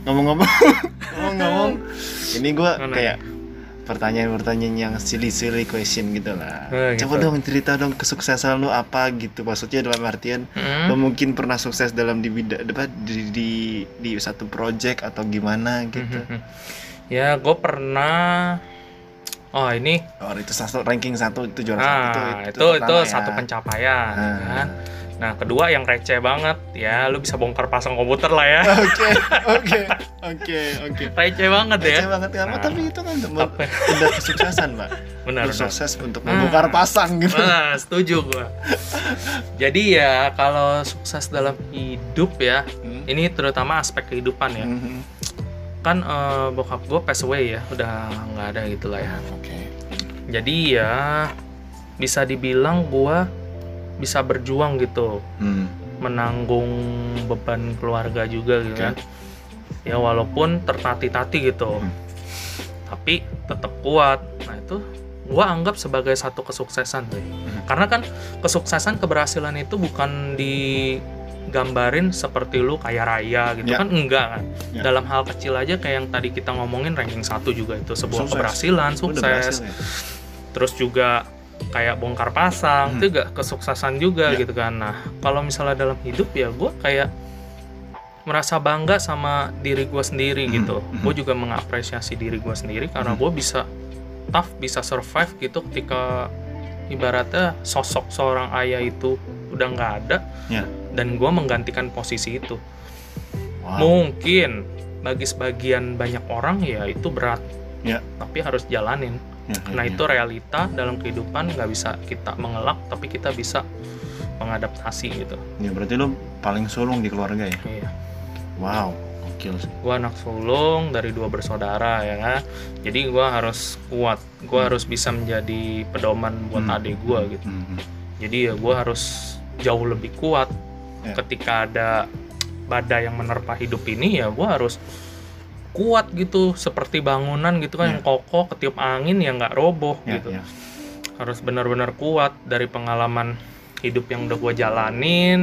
Ngomong-ngomong, ngomong-ngomong, ini gue kayak pertanyaan-pertanyaan yang silly-silly question gitu lah. Eh, Coba gitu. dong cerita dong kesuksesan lu apa gitu. Maksudnya dalam artian Hmm. lo mungkin pernah sukses dalam di bidang apa, di, di di satu project atau gimana gitu. Mhm. ya gue pernah oh ini Oh itu satu ranking satu itu juara nah satu itu itu, pertama ya. satu pencapaian Ah. kan nah kedua yang receh banget ya lu bisa bongkar pasang komputer lah ya Oke oke oke oke. receh banget ya Receh banget ya, Nah. tapi itu kan udah kesuksesan, Pak. benar Lu benar sukses untuk Ah. membongkar pasang gitu. Nah, setuju gua. Jadi ya kalau sukses dalam hidup ya, Hmm. ini terutama aspek kehidupan ya. Mhm. Kan eh, bokap gue pass away ya, udah nggak ada gitu lah ya. Oke. Jadi ya bisa dibilang gua bisa berjuang gitu, Hmm. menanggung beban keluarga juga gitu Oke. kan. Ya walaupun tertati-tati gitu. Hmm. Tapi tetap kuat. Nah, itu gua anggap sebagai satu kesuksesan tuh. Hmm. Karena kan kesuksesan keberhasilan itu bukan digambarin seperti lu kaya raya gitu Ya. kan enggak kan. Ya. Dalam hal kecil aja kayak yang tadi kita ngomongin ranking satu juga itu sebuah Sukses. keberhasilan, udah berhasil sukses. ya? Terus juga kayak bongkar pasang Hmm. itu juga kesuksesan juga Ya. gitu kan. Nah, kalau misalnya dalam hidup ya gua kayak merasa bangga sama diri gue sendiri Hmm, gitu. hmm. Gue juga mengapresiasi diri gue sendiri karena Hmm. gue bisa tough, bisa survive gitu ketika ibaratnya sosok seorang ayah itu udah nggak ada Ya. dan gue menggantikan posisi itu. Wow. Mungkin bagi sebagian banyak orang ya itu berat, Ya. tapi harus jalanin. Ya, Nah itu realita dalam kehidupan nggak bisa kita mengelak, tapi kita bisa mengadaptasi gitu. Ya berarti lu paling sulung di keluarga ya? Iya. Wow, gokil sih. gue anak sulung dari dua bersaudara ya kan jadi gue harus kuat gue harus bisa menjadi pedoman buat Hmm. adik gue gitu Hmm, hmm. jadi ya gue harus jauh lebih kuat Ya. ketika ada badai yang menerpa hidup ini ya gue harus kuat gitu seperti bangunan gitu kan Ya. yang kokoh ketiup angin ya nggak roboh Ya, gitu ya. harus benar-benar kuat dari pengalaman hidup yang udah gue jalanin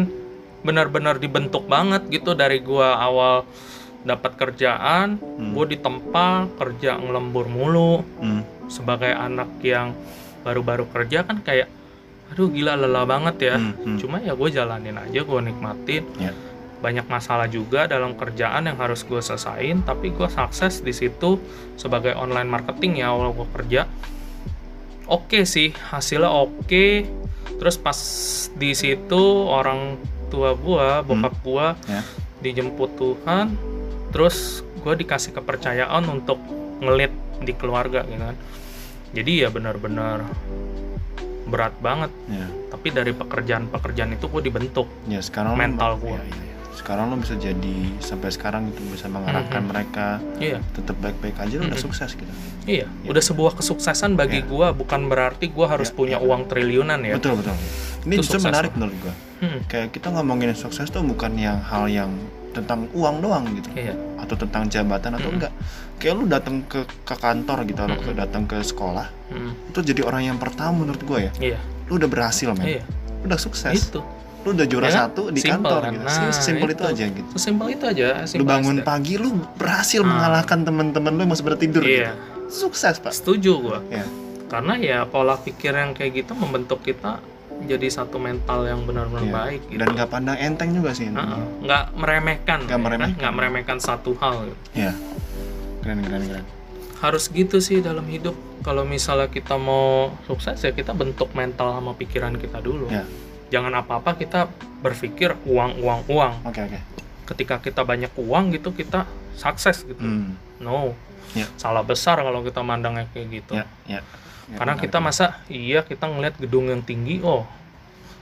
benar-benar dibentuk banget gitu dari gue awal dapat kerjaan Hmm. gue ditempa kerja ngelembur mulu Hmm. sebagai anak yang baru-baru kerja kan kayak aduh gila lelah banget ya Hmm, hmm. cuma ya gue jalanin aja gue nikmatin Ya. Banyak masalah juga dalam kerjaan yang harus gue selesain tapi gue sukses di situ sebagai online marketing ya awal gue kerja oke sih hasilnya oke terus pas di situ orang tua gue bokap gue Ya. dijemput Tuhan terus gue dikasih kepercayaan untuk ngelit di keluarga gitu kan jadi ya benar-benar berat banget Ya. tapi dari pekerjaan-pekerjaan itu gue dibentuk Ya sekarang Mental. Ya, ya, ya. Sekarang lo bisa jadi sampai sekarang gitu bisa mengarahkan Mhm. mereka iya tetap baik-baik aja lo udah Mhm. sukses gitu. iya Ya. udah sebuah kesuksesan bagi Ya. gua bukan berarti gua harus Ya, punya ya. uang triliunan ya Betul betul. Ini Itu justru menarik loh. menurut gua. Hmm, Kayak kita ngomongin sukses tuh bukan yang hal yang tentang uang doang gitu iya atau tentang jabatan atau enggak. Kayak lu datang ke ke kantor gitu atau ke- Mhm. datang ke sekolah hmm, itu jadi orang yang pertama menurut gua ya. iya Lu udah berhasil men. iya Lu udah sukses. itu Lu udah juara Ya satu di Simple kantor kan? gitu. Nah, Simpel itu. itu. aja gitu. sesimpel itu aja Lu bangun that. pagi lu berhasil Ah. mengalahkan teman-teman lu yang masih pada tidur iya gitu. Sukses, Pak. setuju gua Ya. karena ya pola pikir yang kayak gitu membentuk kita jadi satu mental yang benar-benar Iya. baik gitu Dan nggak pandang enteng juga sih. intinya. Heeh, nggak meremehkan Nggak ya kan? meremehkan. nggak meremehkan satu hal gitu. Iya. Keren keren keren. harus gitu sih dalam hidup kalau misalnya kita mau sukses ya kita bentuk mental sama pikiran kita dulu Ya. Jangan apa-apa kita berpikir uang uang uang Oke oke. ketika kita banyak uang gitu kita sukses gitu Hmm. no Ya. salah besar kalau kita mandangnya kayak gitu Ya, ya. Ya, karena kita masa iya kita ngeliat gedung yang tinggi oh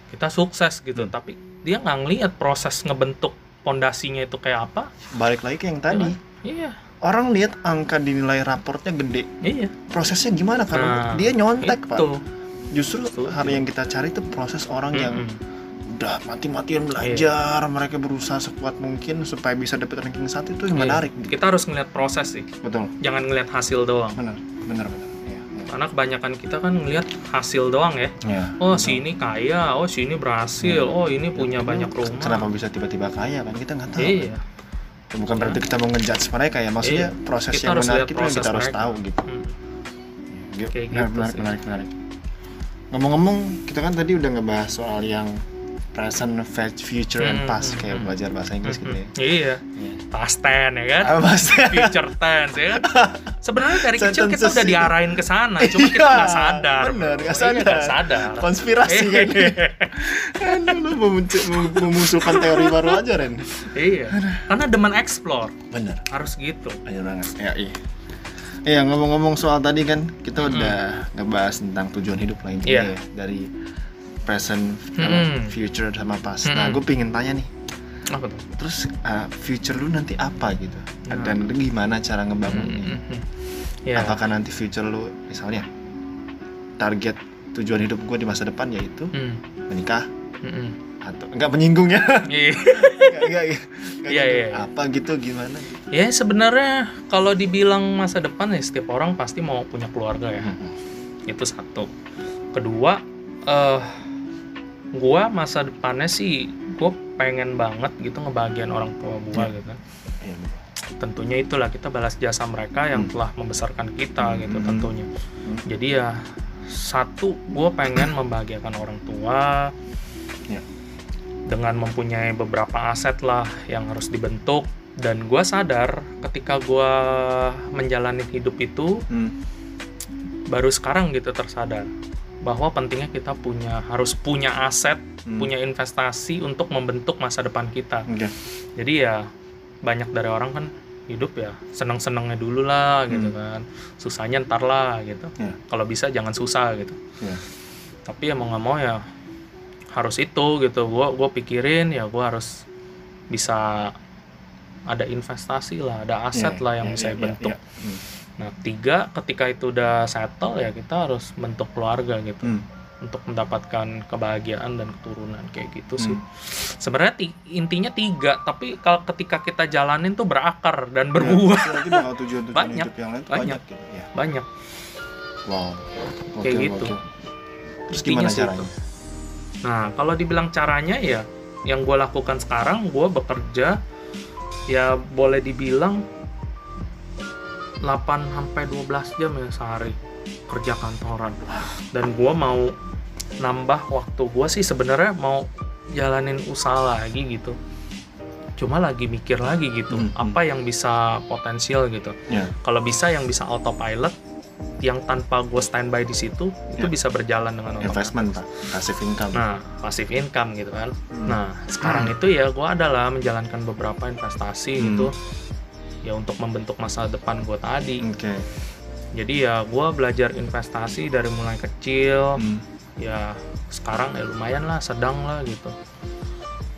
kita sukses gitu Hmm. tapi dia nggak ngeliat proses ngebentuk pondasinya itu kayak apa balik lagi ke yang tadi. iya Orang lihat angka dinilai raportnya gede. iya Prosesnya gimana? Karena Nah, dia nyontek, Pak. Justru hal yang kita cari itu proses orang yang Mm-mm. udah mati-matian Iya. belajar, mereka berusaha sekuat mungkin supaya bisa dapat ranking satu itu yang Iya. menarik. gitu. kita harus ngeliat proses sih Betul, jangan ngeliat hasil doang benar, benar, benar. Iya, iya. karena kebanyakan kita kan ngeliat hasil doang ya Iya, oh betul. si ini kaya oh si ini berhasil Iya. oh ini punya Tapi banyak rumah Kenapa bisa tiba-tiba kaya kan kita nggak tahu. iya Bukan berarti kita mau ngejudge mereka ya, maksudnya Iya. proses Kita yang menarik itu yang kita proses harus mereka. tahu gitu. Hmm. Iya, Kayak menarik, gitu menarik, sih. menarik, menarik. Ngomong-ngomong, kita kan tadi udah ngebahas soal yang present, future, and Hmm, past hmm, kayak belajar bahasa Inggris gitu ya. Hmm. iya Iya. past tense ya kan Apa bahasa? future tense ya kan sebenarnya dari kecil kita udah diarahin ke sana cuma kita Iya, nggak sadar bener, nggak Iya, sadar. nggak sadar Konspirasi kan. Iya. Aduh, lu memuncu- mem- memunculkan teori baru aja, Ren. iya karena demen explore Bener. harus gitu Bener banget. Ya, iya. Iya, ngomong-ngomong soal tadi kan, kita Mm-mm. udah ngebahas tentang tujuan hidup lah intinya Iya. ya. Dari present, Mm-mm. future, sama past. Nah, Mm-mm. gue pengen tanya nih, apa tuh terus uh, future lu nanti apa gitu? Nah. Dan lu gimana cara ngebangunnya? Hmm, ya Apakah nanti future lu, misalnya, target tujuan hidup gue di masa depan yaitu Hmm, menikah hmm, hmm. Atau enggak menyinggung ya? Iya. Iya, gitu. iya. Apa gitu gimana? ya sebenarnya kalau dibilang masa depan ya setiap orang pasti mau punya keluarga ya Hmm. itu satu kedua eh gua masa depannya sih gue pengen banget gitu ngebahagiain orang tua gua Iya. gitu Iya, tentunya itulah kita balas jasa mereka yang Hmm. telah membesarkan kita gitu Hmm. tentunya jadi ya satu gue pengen membahagiakan orang tua Ya. Dengan mempunyai beberapa aset lah yang harus dibentuk dan gue sadar ketika gue menjalani hidup itu Hmm. baru sekarang gitu tersadar bahwa pentingnya kita punya harus punya aset Hmm. punya investasi untuk membentuk masa depan kita Oke. jadi ya banyak dari orang kan hidup ya seneng-senengnya dulu lah gitu Hmm. kan susahnya ntar lah gitu Ya. kalau bisa jangan susah gitu Ya. tapi ya mau nggak mau ya harus itu gitu gua gua pikirin ya gua harus bisa ada investasi lah ada aset Ya, lah yang ya, bisa ya, bentuk ya, Hmm. nah tiga ketika itu udah settle ya kita harus bentuk keluarga gitu Hmm. untuk mendapatkan kebahagiaan dan keturunan kayak gitu sih. Hmm. Sebenarnya ti- intinya tiga, tapi kalau ketika kita jalanin tuh berakar dan berbuah tujuan-tujuan Banyak, hidup yang lain banyak. banyak gitu ya. banyak. Wow. Kayak Gokil, gitu. gokil. Terus gimana caranya? itu. Nah kalau dibilang caranya ya, yang gue lakukan sekarang gue bekerja ya boleh dibilang 8 sampai 12 jam ya sehari kerja kantoran dan gue mau nambah waktu gue sih sebenarnya mau jalanin usaha lagi gitu cuma lagi mikir lagi gitu Hmm, hmm. apa yang bisa potensial gitu Ya. kalau bisa yang bisa autopilot yang tanpa gue standby di situ itu Ya. bisa berjalan dengan otomatis. Investment, Pak. Passive income. Nah, passive income gitu kan. Hmm. Nah, sekarang itu ya gue adalah menjalankan beberapa investasi Hmm. gitu ya untuk membentuk masa depan gue tadi. Oke. Jadi ya gue belajar investasi dari mulai kecil. Hmm. Ya sekarang ya lumayan lah, sedang lah gitu.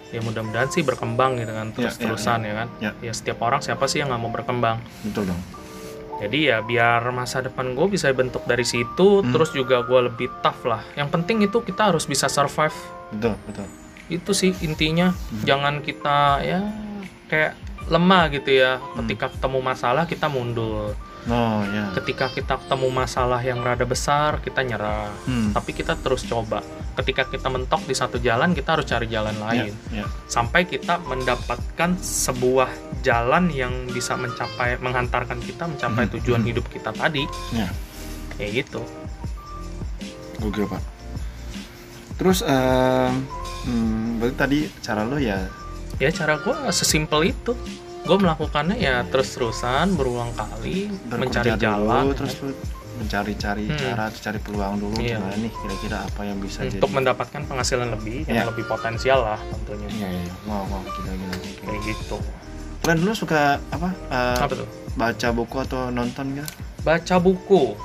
Ya mudah-mudahan sih berkembang gitu kan Ya, terus-terusan ya, kan. Ya. Ya setiap orang siapa sih yang nggak mau berkembang. Betul dong. Jadi ya biar masa depan gue bisa bentuk dari situ, Hmm. terus juga gue lebih tough lah. Yang penting itu kita harus bisa survive. Betul, betul. Itu sih intinya. Hmm. Jangan kita ya kayak lemah gitu ya. Hmm. Ketika ketemu masalah kita mundur. Oh, ya. Ketika kita ketemu masalah yang rada besar kita nyerah. Hmm. Tapi kita terus coba. Ketika kita mentok di satu jalan kita harus cari jalan lain. Ya, ya. Sampai kita mendapatkan sebuah jalan yang bisa mencapai menghantarkan kita mencapai Hmm. tujuan Hmm. hidup kita tadi. Ya. Kayak gitu. Gokil, Pak. Terus em, hmm, berarti tadi cara lo ya ya cara gue sesimpel itu gue melakukannya ya terus-terusan berulang kali berkerja mencari dulu, jalan terus lo mencari-cari Hmm. cara, cari peluang dulu Iya. gimana nih kira-kira apa yang bisa jadi. untuk mendapatkan penghasilan lebih Iya. yang lebih potensial lah tentunya Iya, iya. Wow, wow, gila, gila. gila. kayak gitu Kalian dulu suka apa? eh, apa tuh baca buku atau nonton gitu? baca buku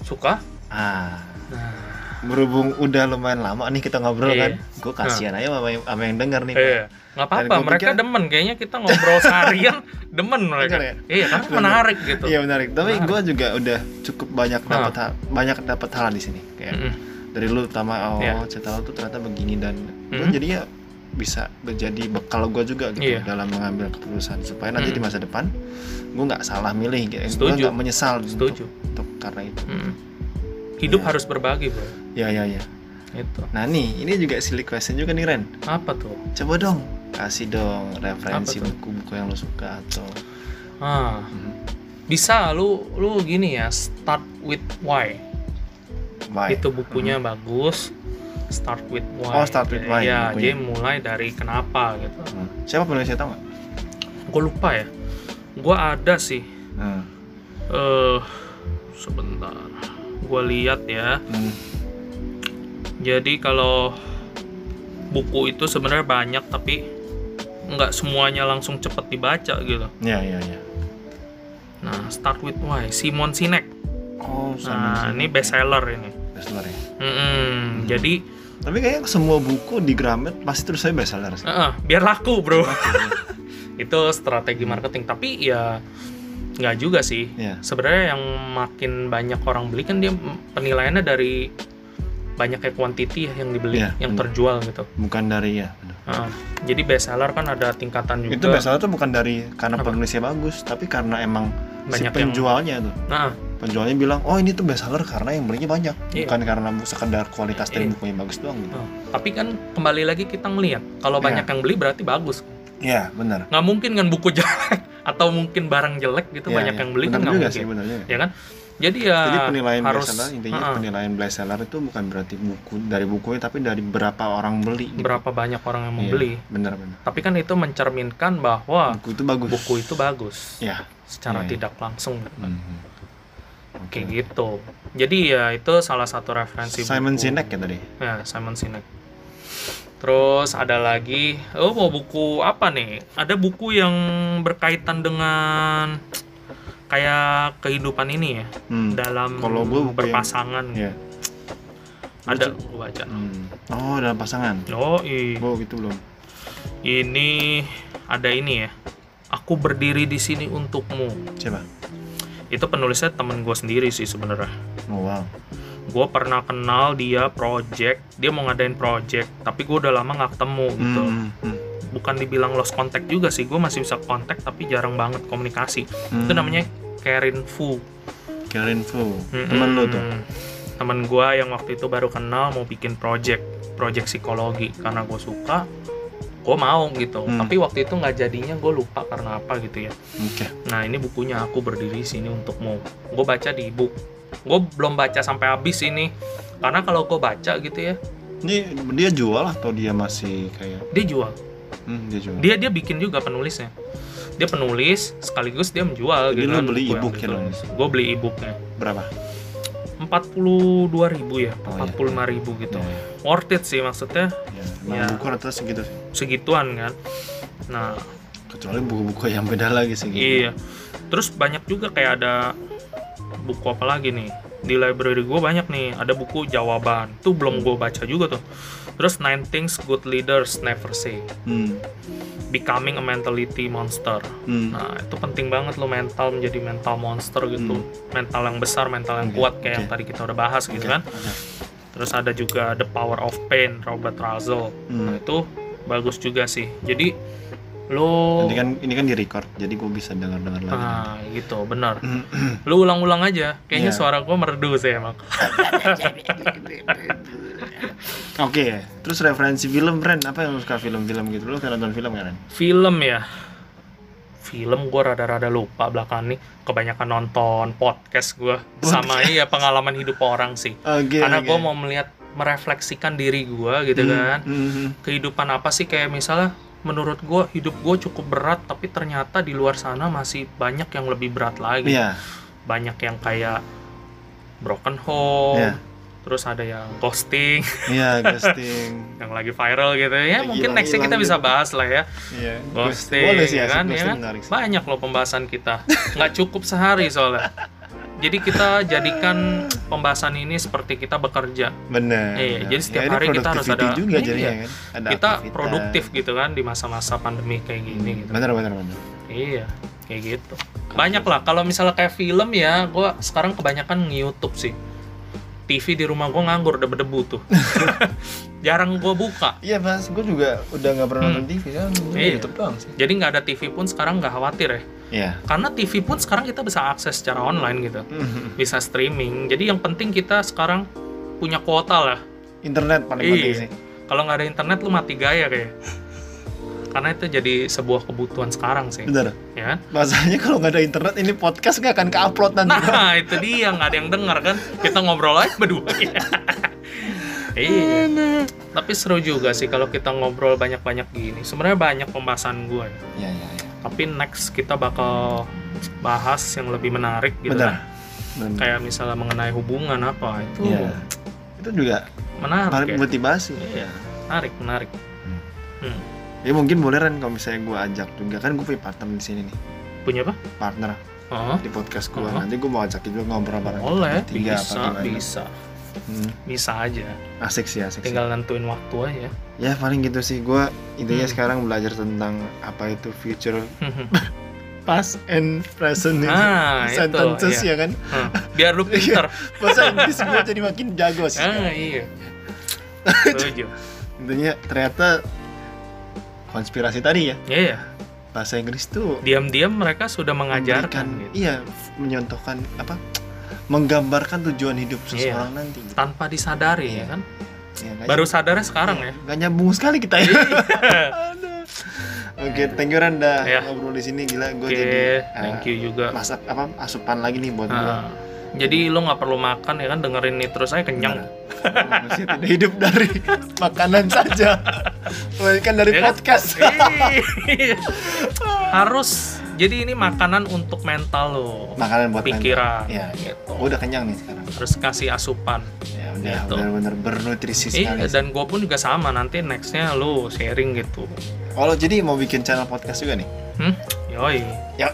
suka Ah, nah berhubung udah lumayan lama nih kita ngobrol Iya. kan, gue kasihan aja sama, yang- sama yang denger nih. nggak apa-apa mereka pikir- demen kayaknya kita ngobrol seharian demen mereka ya? iya karena menarik gitu Iya menarik. Tapi gue juga udah cukup banyak dapat hal, banyak dapat hal di sini. Kayak Mm-mm. dari lu pertama oh Iya. cerita lu tuh ternyata begini dan gue Mhm. jadinya bisa menjadi bekal gue juga gitu Iya. dalam mengambil keputusan supaya nanti Mhm. di masa depan gue nggak salah milih gitu. Gue nggak menyesal untuk- setuju untuk, karena itu. Mm-mm. hidup Iya. harus berbagi bro Ya ya ya. itu Nah nih ini juga silly question juga nih Ren. apa tuh Coba dong kasih dong referensi buku-buku yang lu suka atau ah Mhm. bisa lu lu gini ya start with why why? itu bukunya bagus start with why Hmm. Oh, Start with Why ya bukunya. jadi mulai dari kenapa gitu Hmm. Siapa penulisnya tau nggak? gue lupa ya gue ada sih Hmm. eh sebentar gue lihat ya Hmm. jadi kalau buku itu sebenarnya banyak tapi nggak semuanya langsung cepet dibaca gitu Ya ya ya. nah start with why Simon Sinek Oh, nah ini best seller ini bestseller ya. Mm-mm. jadi Tapi kayaknya semua buku di Gramet pasti terus saya bestseller sih. eh, eh, biar laku bro Oke, itu strategi marketing tapi ya nggak juga sih Iya. sebenarnya yang makin banyak orang beli kan dia penilaiannya dari banyaknya kuantiti ya yang dibeli Iya, yang terjual gitu Bukan dari ya. Jadi best seller kan ada tingkatan juga Itu bestseller tuh bukan dari karena Apa? penulisnya bagus, tapi karena emang Banyak si yang- penjualnya tuh. nah Penjualnya bilang, "Oh, ini tuh bestseller karena yang belinya banyak, Iya. bukan karena sekedar kualitas dari Iya. bukunya bagus doang." gitu. eh, tapi kan kembali lagi kita ngelihat kalau Iya. banyak yang beli berarti bagus Iya, benar. nggak mungkin kan buku jelek atau mungkin barang jelek gitu Iya, banyak iya. yang beli kan nggak mungkin sih, benar juga. ya kan jadi ya Jadi penilaian harus bestseller intinya Heeh. penilaian bestseller itu bukan berarti buku dari bukunya tapi dari berapa orang beli. gitu. berapa banyak orang yang mau Iya, beli Benar benar. tapi kan itu mencerminkan bahwa Buku itu bagus. buku itu bagus Ya. secara iya. tidak langsung Mhm. Oke. kayak gitu jadi ya itu salah satu referensi Simon buku. Sinek ya tadi. ya Simon Sinek terus ada lagi oh mau buku apa nih ada buku yang berkaitan dengan kayak kehidupan ini ya Hmm. dalam Kalau yang- berpasangan Iya. ada gua baca Hmm. Oh, dalam pasangan. oh i- Oh, gitu belum. ini ada ini ya aku berdiri di sini untukmu Siapa? itu penulisnya temen gue sendiri sih sebenarnya Oh, wow. gue pernah kenal dia project dia mau ngadain project tapi gue udah lama nggak ketemu gitu Hmm, hmm, bukan dibilang lost contact juga sih gue masih bisa kontak tapi jarang banget komunikasi hmm. itu namanya Karen Fu Karen Fu. Mm-mm. Temen lu tuh. temen gue yang waktu itu baru kenal mau bikin project project psikologi karena gue suka gue mau gitu Hmm. tapi waktu itu nggak jadinya gue lupa karena apa gitu ya Oke. Nah ini bukunya aku berdiri di sini untukmu. Gue baca di ebook. Gue belum baca sampai habis ini. Karena kalau gue baca gitu ya, Ini dia jual atau dia masih kayak dia jual. Hmm, dia. Dia dia bikin juga penulisnya. Dia penulis sekaligus dia menjual Jadi gitu lu kan beli ebook ya. Gue beli ebooknya. Berapa? 42 ribu ya, Oh, iya. 45 ribu gitu. Ya, ya. Worth it sih maksudnya Ya, emang Ya. buku rata segitu sih. segituan kan. Nah Kecuali buku-buku yang beda lagi sih gitu. Iya. Terus banyak juga kayak ada buku apa lagi nih di library gue banyak nih ada buku jawaban itu belum gue baca juga tuh terus nine things good leaders never say Hmm. becoming a mentality monster Hmm. nah itu penting banget lo mental menjadi mental monster gitu mental yang besar mental yang Oke, kuat kayak yang oke. tadi kita udah bahas gitu Oke, kan oke. terus ada juga the power of pain Robert Russell Hmm. nah itu bagus juga sih jadi lo Ini kan ini kan di record, jadi gue bisa dengar-dengar lagi. ah gitu benar Hmm. lu ulang-ulang aja kayaknya Iya. suara gue merdu sih emang Oke, terus referensi film Ren, apa yang lu suka film-film gitu? Lu kan nonton film kan Ren? film ya film gue rada-rada lupa belakangan nih kebanyakan nonton podcast gue sama iya pengalaman hidup orang sih Oke. karena oke. gue mau melihat merefleksikan diri gue gitu Hmm, kan hmm, hmm. kehidupan apa sih kayak misalnya menurut gue hidup gue cukup berat tapi ternyata di luar sana masih banyak yang lebih berat lagi Iya. banyak yang kayak broken home Iya. Terus ada yang ghosting Iya, ghosting. yang lagi viral gitu ya Lagi mungkin nextnya kita bisa gitu. bahas lah ya Iya. ghosting Boleh sih ya kan, ya ghosting kan? menarik sih. banyak loh pembahasan kita nggak cukup sehari soalnya jadi kita jadikan pembahasan ini seperti kita bekerja Bener. Iya, jadi setiap Ya, ini hari kita harus ada- juga iya. jadinya kan. Ada kita aktivitas. produktif gitu kan di masa-masa pandemi kayak gini gitu Bener bener bener. iya kayak gitu banyak lah kalau misalnya kayak film ya gue sekarang kebanyakan nge-youtube sih TV di rumah gue nganggur udah berdebu tuh jarang gue buka Iya mas, gue juga udah nggak pernah Hmm. nonton TV kan, Iya. YouTube doang sih. jadi nggak ada TV pun sekarang nggak khawatir ya Iya. karena TV pun sekarang kita bisa akses secara online gitu Mhm. bisa streaming jadi yang penting kita sekarang punya kuota lah Internet paling Iya. penting sih. kalau nggak ada internet lu mati gaya kayak karena itu jadi sebuah kebutuhan sekarang sih Bener. ya kan? Masalahnya kalau nggak ada internet ini podcast nggak akan ke-upload nanti. nah itu dia nggak ada yang dengar kan kita ngobrol aja berdua iya tapi seru juga sih kalau kita ngobrol banyak-banyak gini sebenarnya banyak pembahasan gue Iya iya iya. tapi next kita bakal bahas yang lebih menarik gitu Bener. kan Bener. kayak misalnya mengenai hubungan apa itu Iya. Itu juga menarik menarik ya. motivasi. iya menarik menarik Hmm. Ya mungkin boleh kan kalau misalnya gue ajak juga kan gue punya partner di sini nih, punya apa partner oh di podcast gue. Oh. Nanti gue mau ajak juga ngobrol bareng. boleh Tiga bisa apa bisa Hmm, bisa aja asik sih asik. sih. tinggal nentuin waktu aja Ya paling gitu sih. Gue intinya Hmm. sekarang belajar tentang apa itu future past and present Ah, itu, sentences iya. ya kan. Hmm, biar lu pinter Bahasa Inggris gue jadi makin jago sih. ah iya setuju Intinya ternyata konspirasi tadi ya. Iya bahasa Inggris tuh diam-diam mereka sudah mengajarkan gitu. iya menyontohkan apa menggambarkan tujuan hidup Iya. seseorang nanti gitu. tanpa disadari ya kan? Iya, nggak baru nyambung. sadarnya sekarang ya. nggak nyambung sekali kita ya. Oke thank you Randa. Iya. ngobrol di sini gila gue oke jadi thank eh, you juga. masak apa asupan lagi nih buat gue Ah, jadi lo nggak perlu makan ya kan? Dengerin ini terus aja kenyang. Manusia tidak hidup dari makanan saja. Melainkan dari Ya kan? podcast. Harus. Jadi ini makanan untuk mental lo. Makanan buat pikiran. Ya gitu. Gue udah kenyang nih sekarang. Harus kasih asupan. Ya udah Gitu. benar-benar bernutrisi iya sekali. dan gue pun juga sama. Nanti nextnya lo sharing gitu. Kalau jadi mau bikin channel podcast juga nih? Hmm? Yoi.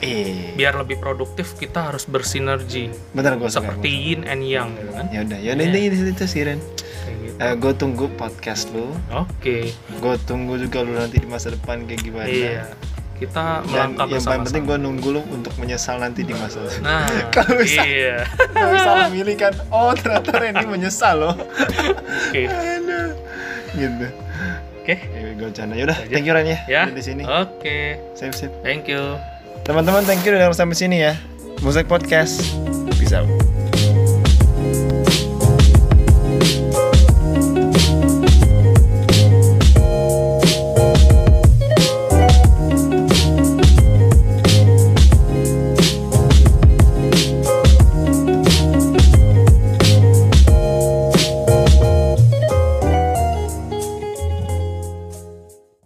Eh biar lebih produktif kita harus bersinergi. Bener gue seperti yin and yang gitu kan? Ya udah ya udah Iya. intinya di situ sih Ren. Gitu. Gue tunggu podcast lu. Oke. Gue tunggu juga lu nanti di masa depan kayak gimana. Iya. Kita dan melangkah yang paling penting gue nunggu lu untuk menyesal nanti di masa depan. Nah Kalau bisa- iya. Kalau salah milih kan oh ternyata Randy menyesal loh. Oke. Aduh. gitu oke. Ya gue canda yaudah Aja. thank you Ren ya, ya. Udah di sini. Oke. Sip sip. Thank you. Teman-teman thank you udah sampai sini ya. Musik Podcast. Peace out